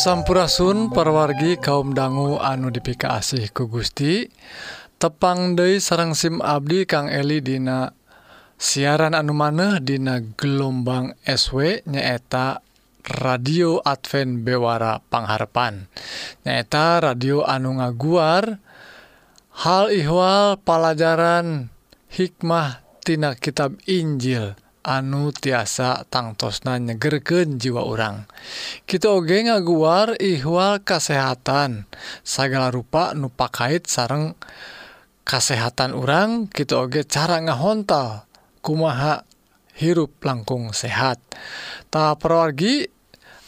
Sampurasun parwargi kaum dangu anu dipika asih ku Gusti. Tepang Dei sarang SIM Abdi Kang Eli Dina siaran anu maneh Dina gelombang SW nyaeta radio Advent Bewara Pangharpan nyaeta radio anu ngaguar hal ihwal pelajaran hikmah tina kitab Injil. anu tiasa tangtosna nyegerken jiwa urang. Kita oge ngaguar ihwal kesehatan segala rupa nupa kait sareng kesehatan urang kita oge cara ngahontal kumaha hirup langkung sehat. Tahap perwargi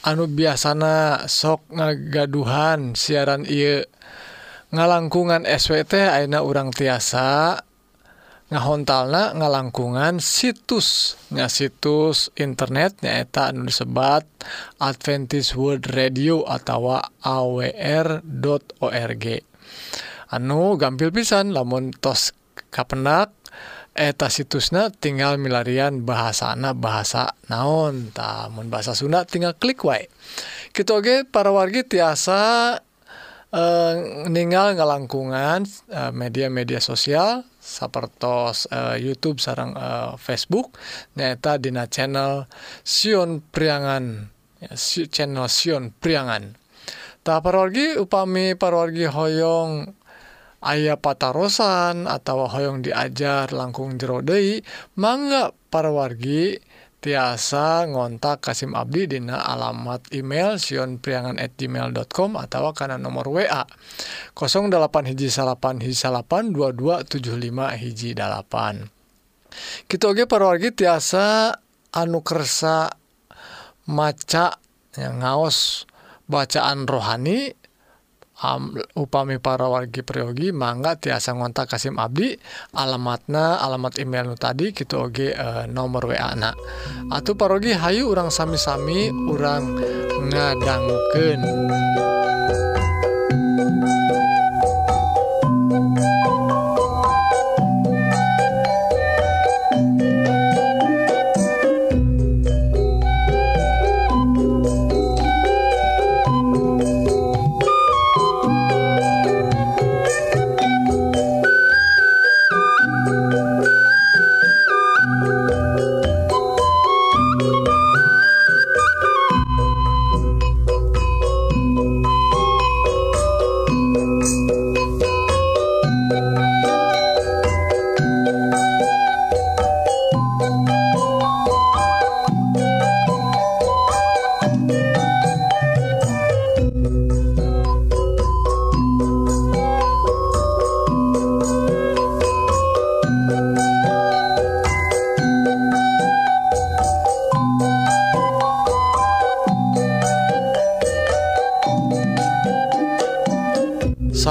anu biasana sok ngagaduhan siaran I ngalangkungan SWT Aina urang tiasa ngahontalna ngalangkungan situs. Nya situs internet nyaeta anu disebat Adventist World Radio atau awr.org anu gampil pisan lamun tos kapenak eta situsnya tinggal milarian bahasana bahasa naon. Tamun bahasa Sunda tinggal klik wae. Kita oge para wargi tiasa uh, ninggal ngalangkungan uh, eh, media-media sosial sapertos uh, eh, YouTube sarang uh, Facebook nyata dina channel Sion Priangan. Ya, channel Sion Priangan. Tak parorgi upami parorgi hoyong ayah patarosan atau hoyong diajar langkung jerodei mangga parwargi tiasa ngontak Kasim Abdi dina alamat email sionpriangan at gmail.com atau karena nomor WA 08 hiji salapan hiji salapan 2275 hiji dalapan kita oke perwargi tiasa anu kersa maca yang ngaos bacaan rohani um, upami para wargi priyogi mangga tiasa ngontak Kasim Abdi. Alamatna alamat email nu tadi gitu oge uh, nomor wa na. Atau parogi hayu orang sami-sami orang ngadangukeun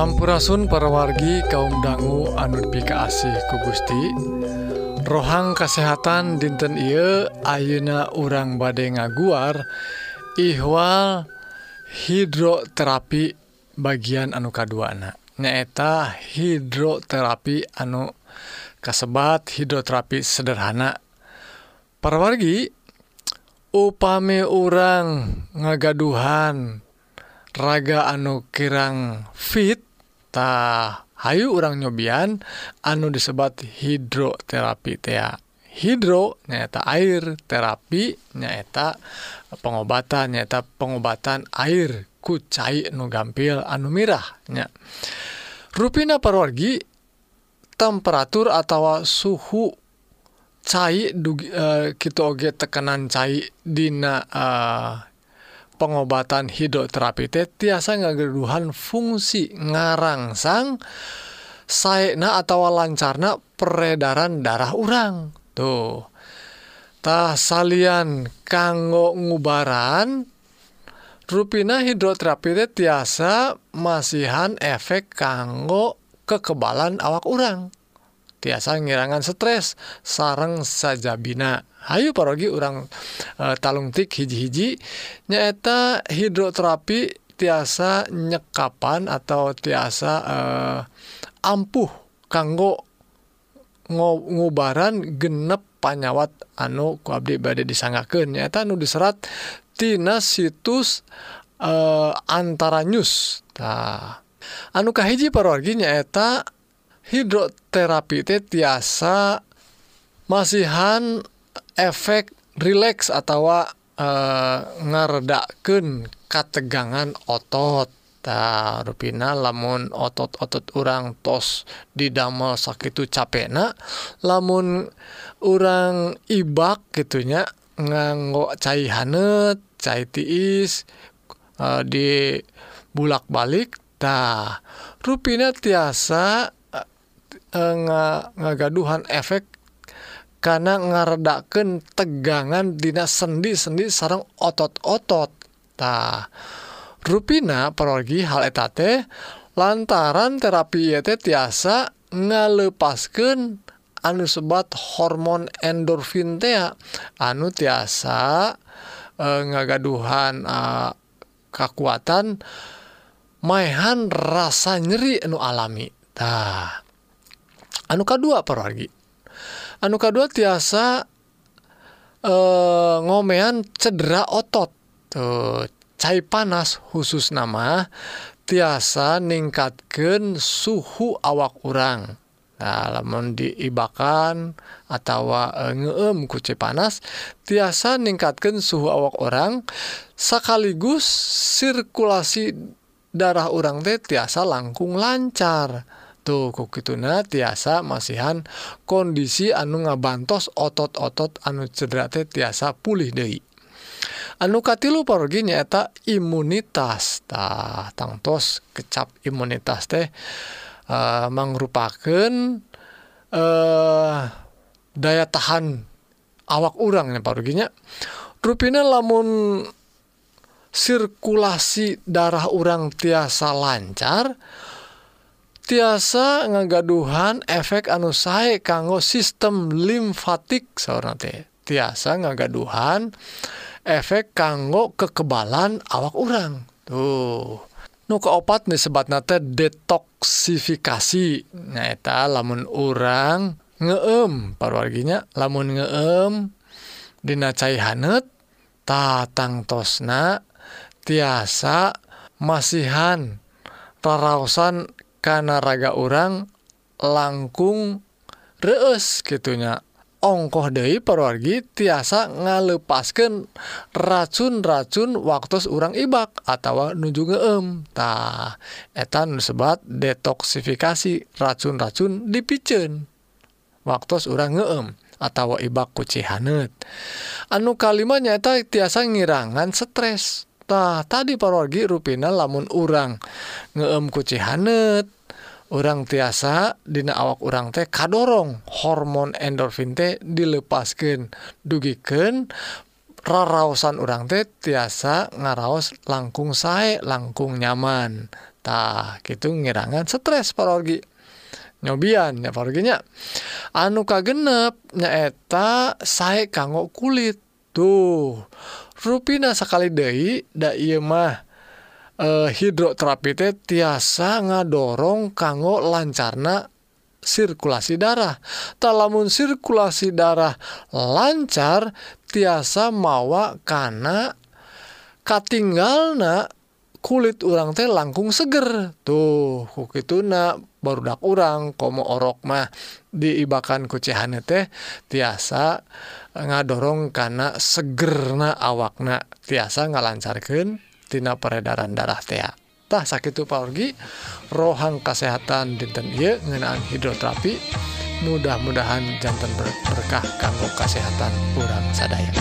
Sampurasun parawargi kaum dangu anu pika asih ku Gusti. Rohang kesehatan dinten Ieu Ayeuna urang bade ngaguar ihwal hidroterapi bagian anu kadua anak nyaeta hidroterapi anu kasebat hidroterapi sederhana. Parawargi upami urang ngagaduhan raga anu kirang fit tah hayu orang nyobian anu disebat hidroterapi tea. Hidro nyaeta air terapi nyaeta pengobatan nyaeta pengobatan air ku cai nu gampil anu mirahnya ruina parorgi temperatur atau suhu cair dugi eh, e, kita oge tekanan cair Dina e, pengobatan hidroterapi tiasa ngageduhan fungsi ngarangsang saena atau lancarna peredaran darah urang. Tuhtah salyan kanggo ngubaran ruina hidroterapi tiasa masihan efek kanggo kekebalan awak urang. Tiasa ngirangan stres sareng saja Hayu parogi orang e, talungtik hiji-hiji nyaeta hidroterapi tiasa nyekapan atau tiasa e, ampuh kanggo ngubaran genep panyawat anu ku abdi bade disangakeun nyaeta anu diserat tina situs e, antara news tah anu kahiji parogi nyaeta hidroterapi teh tiasa masihan efek rileks atau uh, ngeredakken kategangan otot. Ta rupina lamun otot-otot orang tos didamel sakitu capekna lamun orang ibak gitunya nganggo cai hanet cai tiis uh, di bulak balik ta rupina tiasa uh, uh ngagaduhan efek karena ngaredaken tegangan Dinas sendi-sendi sarang otot-otottah ruina pergi hal etate lantaran terapi tiasa ngalepasken anu sebat hormon endorfintea anu tiasa e, ngagaduhan kekuatan mainhan rasa nyeri anu alamitah anuka kedua pergi anu kadua tiasa eh ngomean cedera otot. Tuh cair panas khusus nama tiasa ningkatkan suhu awak orang Nah, lamun diibakan atau e, eh, ngeem kuce panas tiasa ningkatkan suhu awak orang sekaligus sirkulasi darah orang teh tiasa langkung lancar. tuh kokituna tiasa masihan kondisi anu ngabantos otot-otot anu cederate tiasa pulih Dehi anukatilu pergi nyaeta imunitastah tangtos kecap imunitas teh eh, uh, mengrupakan uh, eh, daya tahan awak urangnya paruginya ruina lamun sirkulasi darah urang tiasa lancar dan tiasa ngagaduhan efek anu sae kanggo sistem limfatik sauna teh. Tiasa ngagaduhan efek kanggo kekebalan awak orang tuh. Nu keopat nih sebat nate detoksifikasi nyaeta lamun orang ngeem parwarginya lamun ngeem dina cai hanet tatang tosna tiasa masihan tarausan kanaraga orang langkung rees gitunya ongkoh Dehi perwargi tiasa ngalepaskan racun-racun waktu urang Ibak atau nuju ngeemtah etan sebat detoksifikasi racun-racun dipicen. Waktu urang ngeem atau Ibak kucihanet anu kalimatnya eta tiasa ngirangan stres. tah tadi parogi ruina lamun urang ngeem kuci hanet orang tiasa dina awak urang teh kadorong hormon endorfin teh dilepaskan dugiken raraosan urang teh tiasa ngaraos langkung sae langkung nyaman. Tah gitu ngirangan stres parogi. Nyobian ya parginya anu kagenep nyaeta sae kanggo kulit. Tuh ruina sakali Dehi mah eh, hidroterapite tiasa ngadorong kanggo lancarna sirkulasi darah. Talamun sirkulasi darah lancar tiasa mawa karena katinggalna kulit orang teh langkung seger. Tuh itu na barudak urang komo orok mah diibakan kucehane teh tiasa ngadorong karena segerna awakna tiasa ngalancarkan tina peredaran darah teatah sakit palgi rohang kesehatan dinten Iye ngenaan hidroterapi mudah-mudahan jantan berberkah kanggo kesehatan kurang sadaya.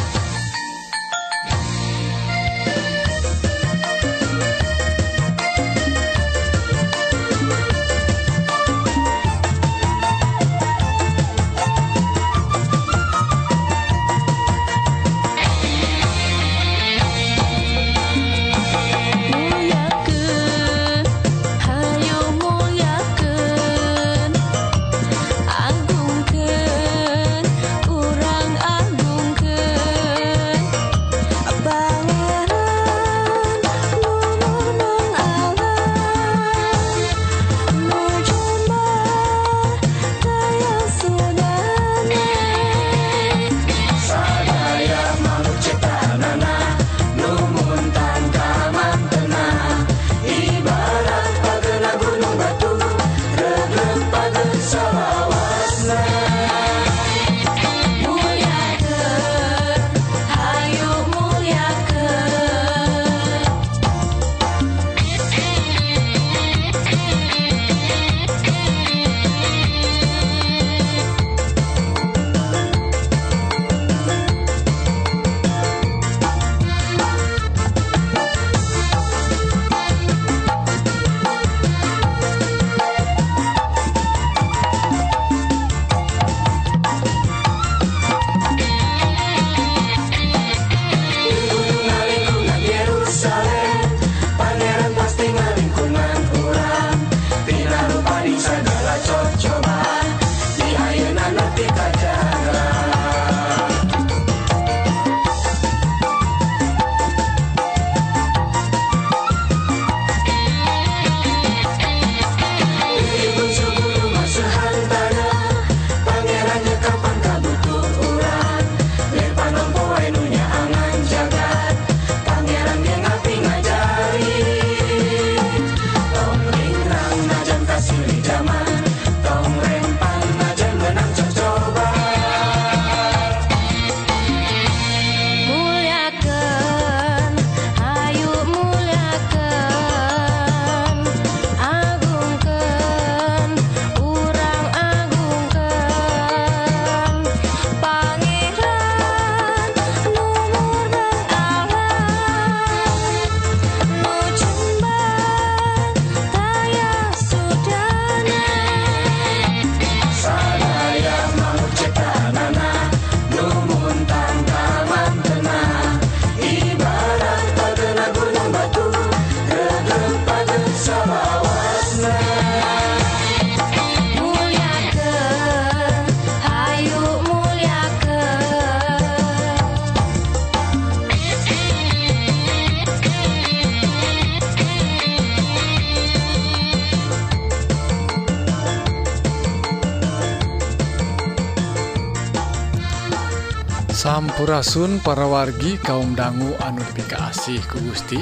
Hampurasun para wargi kaum dangu anu pikaasih ku Gusti.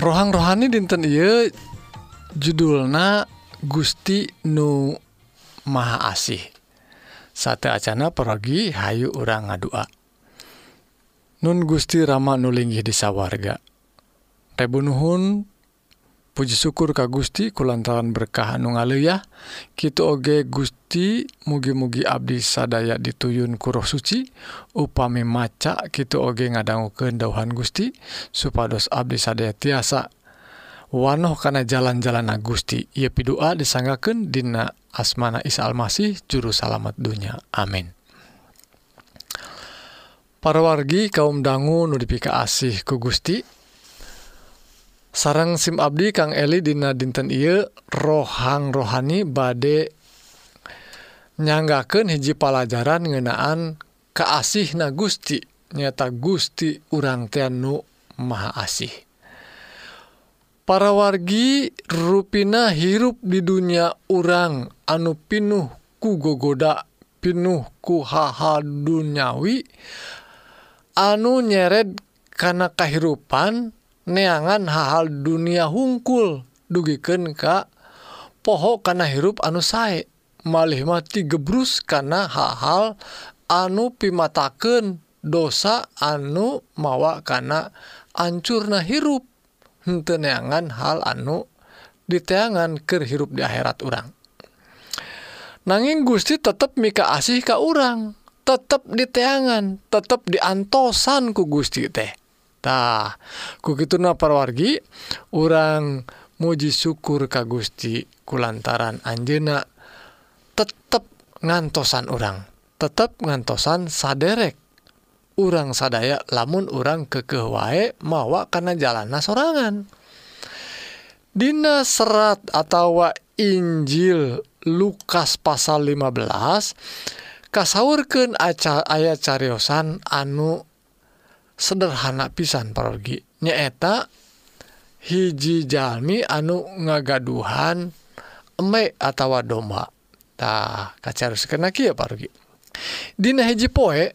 Rohang rohani dinten Iye judulna Gusti Nu Maha Asih. Sate Acana pergi Hayu urang ngadua. Nun Gusti Rama nulinggih disawarga Rebunuhun Puji syukur Ka Gusti kulantaran berkah anu ngaleah Kitu oge Gusti mugi-mugi Abdi sadaya dituyun kuruh suci. Upami maca Kitu oge ngadanggu keendauhan Gusti supados Abdi sadaya tiasa. Wanoh kana jalan-jalan Gusti ia pidua disanggaken Dina asmana Isa Almasih juru salamet dunya. Amin. Para wargi kaum dangu nudipika asih ku Gusti sarang SIM Abdi Kang Eli dina dinten Ieu rohang rohani bade nyanggaken hiji pelajaran ngenaan keasih na Gusti nyata Gusti urang Tianu Maha Asih. Para wargi ruina hirup di dunia urang anu pinuh ku gogoda pinuh ku haha duniawi anu nyeret karena kehidupan neangan hal-hal dunia hungkul. Dugiken ka poho karena hirup anu sae. Malihmati gebrus karena hal-hal anu pimataken dosa anu mawa karena ancurna hirup. Henteneangan hal anu diteangan ke hirup di akhirat orang nanging Gusti tetap mika asih ka orang tetap diteangan tetap diantosan ku Gusti teh. tah kukituna parwargi orang muji syukur ka Gusti kulantaran Anjena tetap ngantosan orang tetap ngantosan saderek urang sadaya lamun orang kekewae mawa karena jalan sorangan Dina serat atau Injil Lukas pasal 15 kasaurken aca ayat anu sederhana pisan parorgi nyaeta hiji jalmi anu ngagaduhan emmek atawa dombatah kacar sekena kia parorgi Dina hiji poe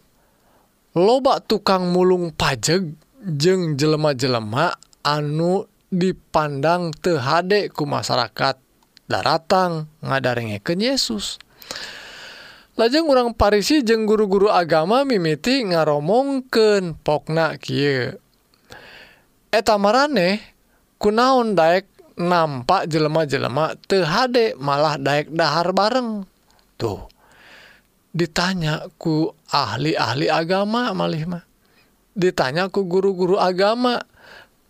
lobak tukang mulung pajeg jeng jelema-jelema anu dipandang tehhadek ku masyarakat. Daratang ngadarenge ke Yesus. lajeng urang Parisi jeung guru-guru agama mimiti ngaromongken pokna Kie eta mareh kunaon Daek nampak jelema-jelema THD malah Daek dahar bareng. Tuh ditanyaku ahli-ahli agama malih mah. Ditanyaku guru-guru agama.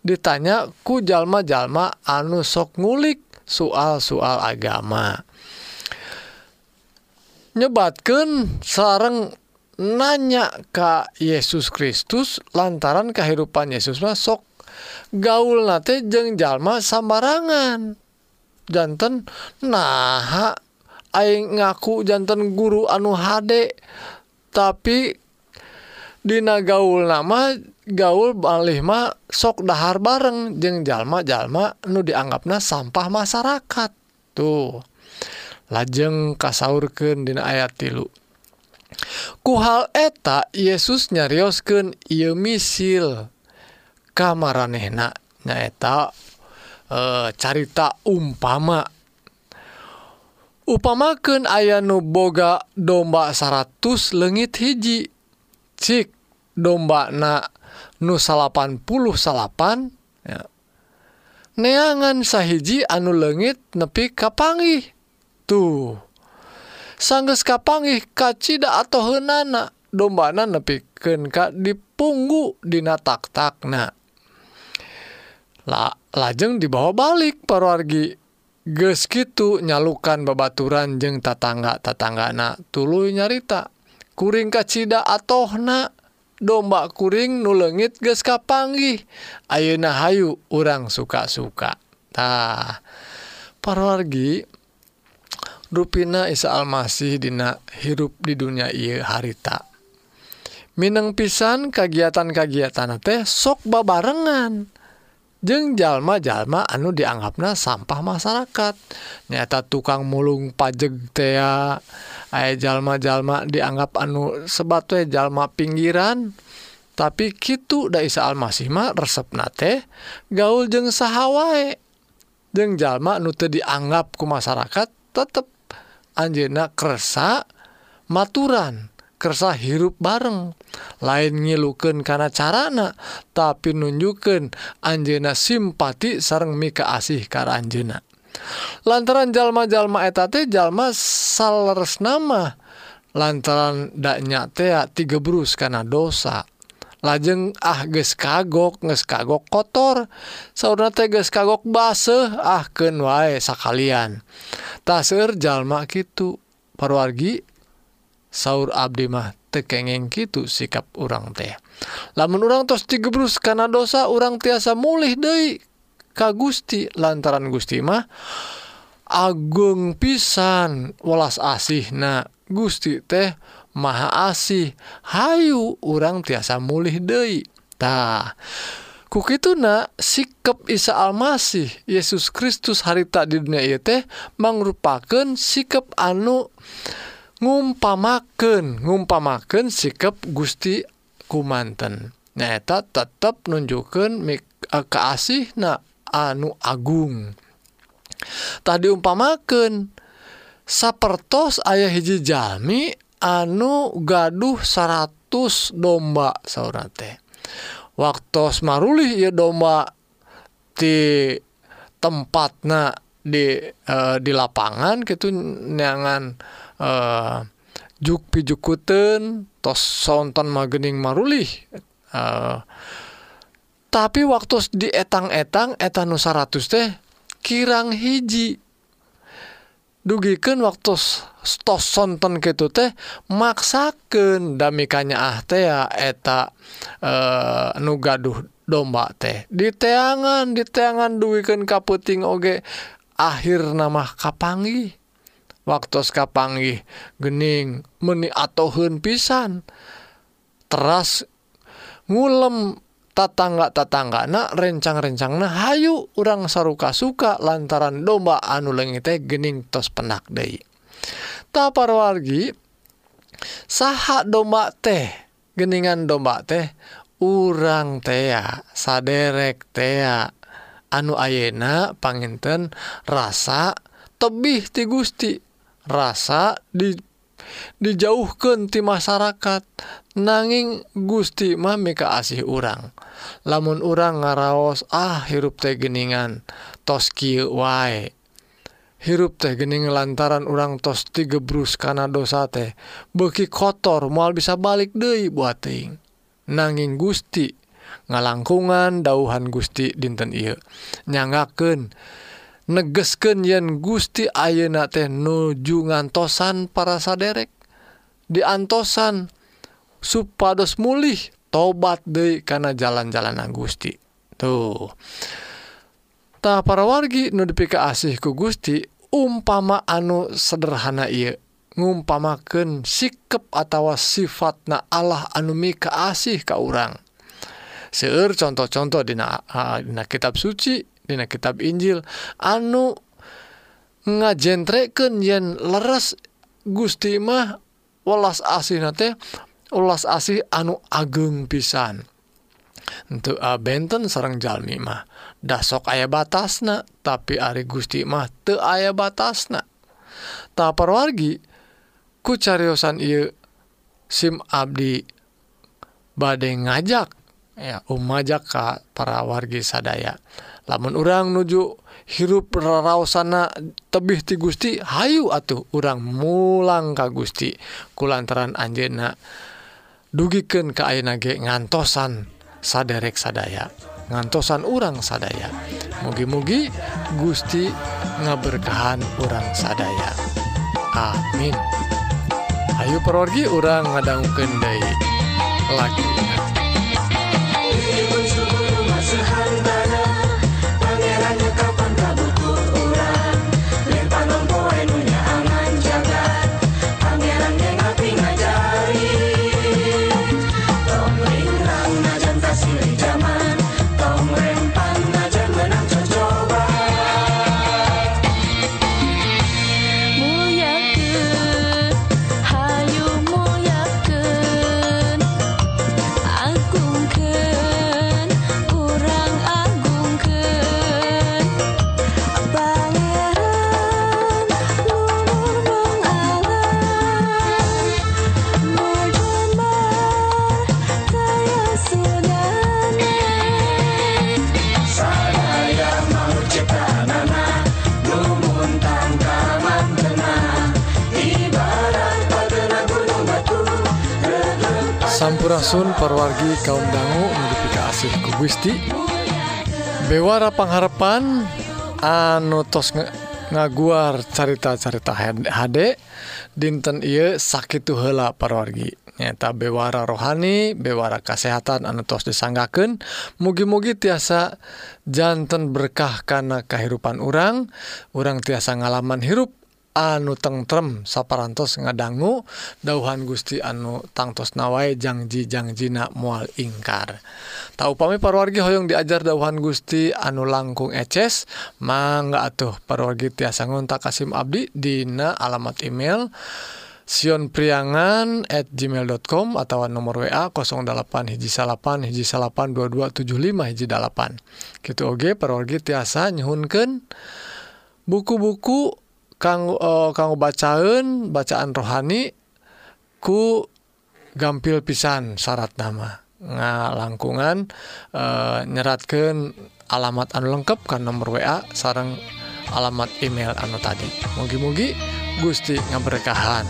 Ditanyaku jalma-jalma anu sok ngulik soal-soal agama. nyebatkan sarang nanya ka Yesus Kristus lantaran kehidupan Yesus masuk gaul nate jeng jalma sambarangan jantan nah aing ngaku jantan guru anu hade tapi Dina gaul nama gaul Balmah sok dahar bareng jeng jalma-jalma nu dianggapnya sampah masyarakat. Tuh. lajeng kasaurken dina ayat tilu. Kuhal eta Yesus nyariosken ia misil kamaranehna nyaeta e, carita umpama. Upamaken aya nu boga domba 100 legit hiji cik domba na nu 80 salapan ya. neangan sahiji anu legit nepi kapangih tuh sangges kapanggih kacita atau henana dombana nepikeun ka dipunggu dina taktakna La, lajeng dibawa balik perwargi geus kitu nyalukan babaturan jeung tatangga tatanggana tuluy nyarita kuring kacida atohna. Domba kuring nulengit geus kapanggih ayeuna hayu urang suka-suka. Tah parwargi Rupina Isa Almasih dina hirup di dunia ieu harita. Mineng pisan kagiatan-kagiatan teh sok babarengan. Jeng jalma-jalma anu dianggapna sampah masyarakat. Nyata tukang mulung pajeg tea aya jalma-jalma dianggap anu sebatwe jalma pinggiran. Tapi kitu da Isa Almasih mah resepna teh gaul jeung sahawae jeng jalma anu teu dianggap ku masyarakat tetep Anjena Kersa maturan kersa hirup bareng. Lain ngiluken karena carana tapi nunjukkan Anjena simpati sareng Mika asih karena Anjena lantaran jalma-jalma etate jalma salers nama lantaran daknya tea tiga brus karena dosa. lajeng ah ges kagok nges kagok kotor. Saudara teges kagok base ah ken wae sakalian. Taser jalma gitu perwargi sauur abdi mah tekengeng gitu sikap orang teh. Lamun orang tos digebrus karena dosa orang tiasa mulih dei ka Gusti. Lantaran Gusti mah Agung pisan welas asih nah Gusti teh Maha asih Hayu urang tiasa mulih Deitah kituna sikap Isa Almasih Yesus Kristus harita di dunia teh merupakan sikap anu ngumpamaken ngumpamaken sikap Gusti kumanten. Nyata tetap nunjukkan keasih eh, na anu Agung. Tadi umpamaken sapertos ayah hiji Jami anu gaduh 100 domba saudara teh. Waktu marulih ya domba di tempat nah di di lapangan gitu nyangan e, juk pijukuten tos sonton magening marulih. E, tapi waktu di etang-etang etan 100 teh kirang hiji. dugiken waktu stos sonten gitu teh maksaken damikanya ah teh ya eta e, nu gaduh domba teh. Diteangan diteangan duwiken kaputing oge akhir nama kapangi waktu kapangi gening meni atohun pisan. Teras ngulem tatangga-tatangga na rencang-rencang nah Hayu urang saruka suka lantaran domba anu lenge teh gening tos penak Dei tapar wargi saha domba teh geningan domba teh urang tea saderek tea anu ayena panginten rasa tebih ti Gusti rasa di dijauhkan ti masyarakat nanging Gusti mami keasih urang. Lamun urang ngaraos ah hirup teh geningan tos kieu wae. Hirup teh gening lantaran urang tos tigebrus kana dosa teh beki kotor moal bisa balik deui buating nanging Gusti ngalangkungan dauhan Gusti dinten ieu. Nyangaken negesken yen Gusti ayeuna teh nuju ngantosan para saderek. Diantosan supados mulih tobat De karena jalan-jalan Gusti tuh. Tak para wargi notifikasi asihku Gusti umpama anu sederhana ia ngumpamaken sikap atau sifat na Allah anumi keasih ka orang seueur contoh-contoh di dina kitab suci Di kitab Injil anu ngajentreken yen leres Gusti mah welas asih teh ulas asih anu ageng pisan. Untuk ah, beten sarang Jalmi mah. Dasok ayah batasna tapi Ari Gusti mah te ayah batasna. Tak perwargi ku cariyosan I SIM Abdi badai ngajak. Ya umajak ka para wargi sadaya. Lamun urang nuju hirup raraosana tebih ti Gusti hayu atuh urang mulang ka Gusti. Kulantaran anjena dugiken ke Ainage ngantosan saderek sadaya ngantosan urang sadaya. Mugi-mugi Gusti ngaberkahan urang sadaya. Amin. Ayu perorgi urang ngadangkenai lagi bagi kaum dangu notifikasi ku Gusti. Bewara pengharapan anu tos ngaguar carita-carita HD dinten Ieu sakit hela parwargi. Nyata bewara rohani bewara kesehatan anu tos disanggaken mugi-mugi tiasa jantan berkah karena kehidupan orang orang tiasa ngalaman hirup anu tengrem saparantos ngadanggu dauhan Gusti anu tangtos nawai jangjijangjinak mual ingkar. Tahu pami parwargi hoyong diajar dauhan Gusti anu langkung eces mangga atuh parwargi tiasa ngontak Kasim Abdi Dina alamat email Sion priangan at gmail.com atau nomor WA 08 hiji salapan hiji salapan 2275 hiji dalapan. Gitu oge parwargi tiasa nyuhunkan buku-buku kanggo oh, eh, kanggo bacaun bacaan rohani ku gampil pisan syarat nama nga langkungan eh, e, nyeratkan alamat anu lengkap kan nomor WA sarang alamat email anu tadi mugi-mugi Gusti ngaberkahan.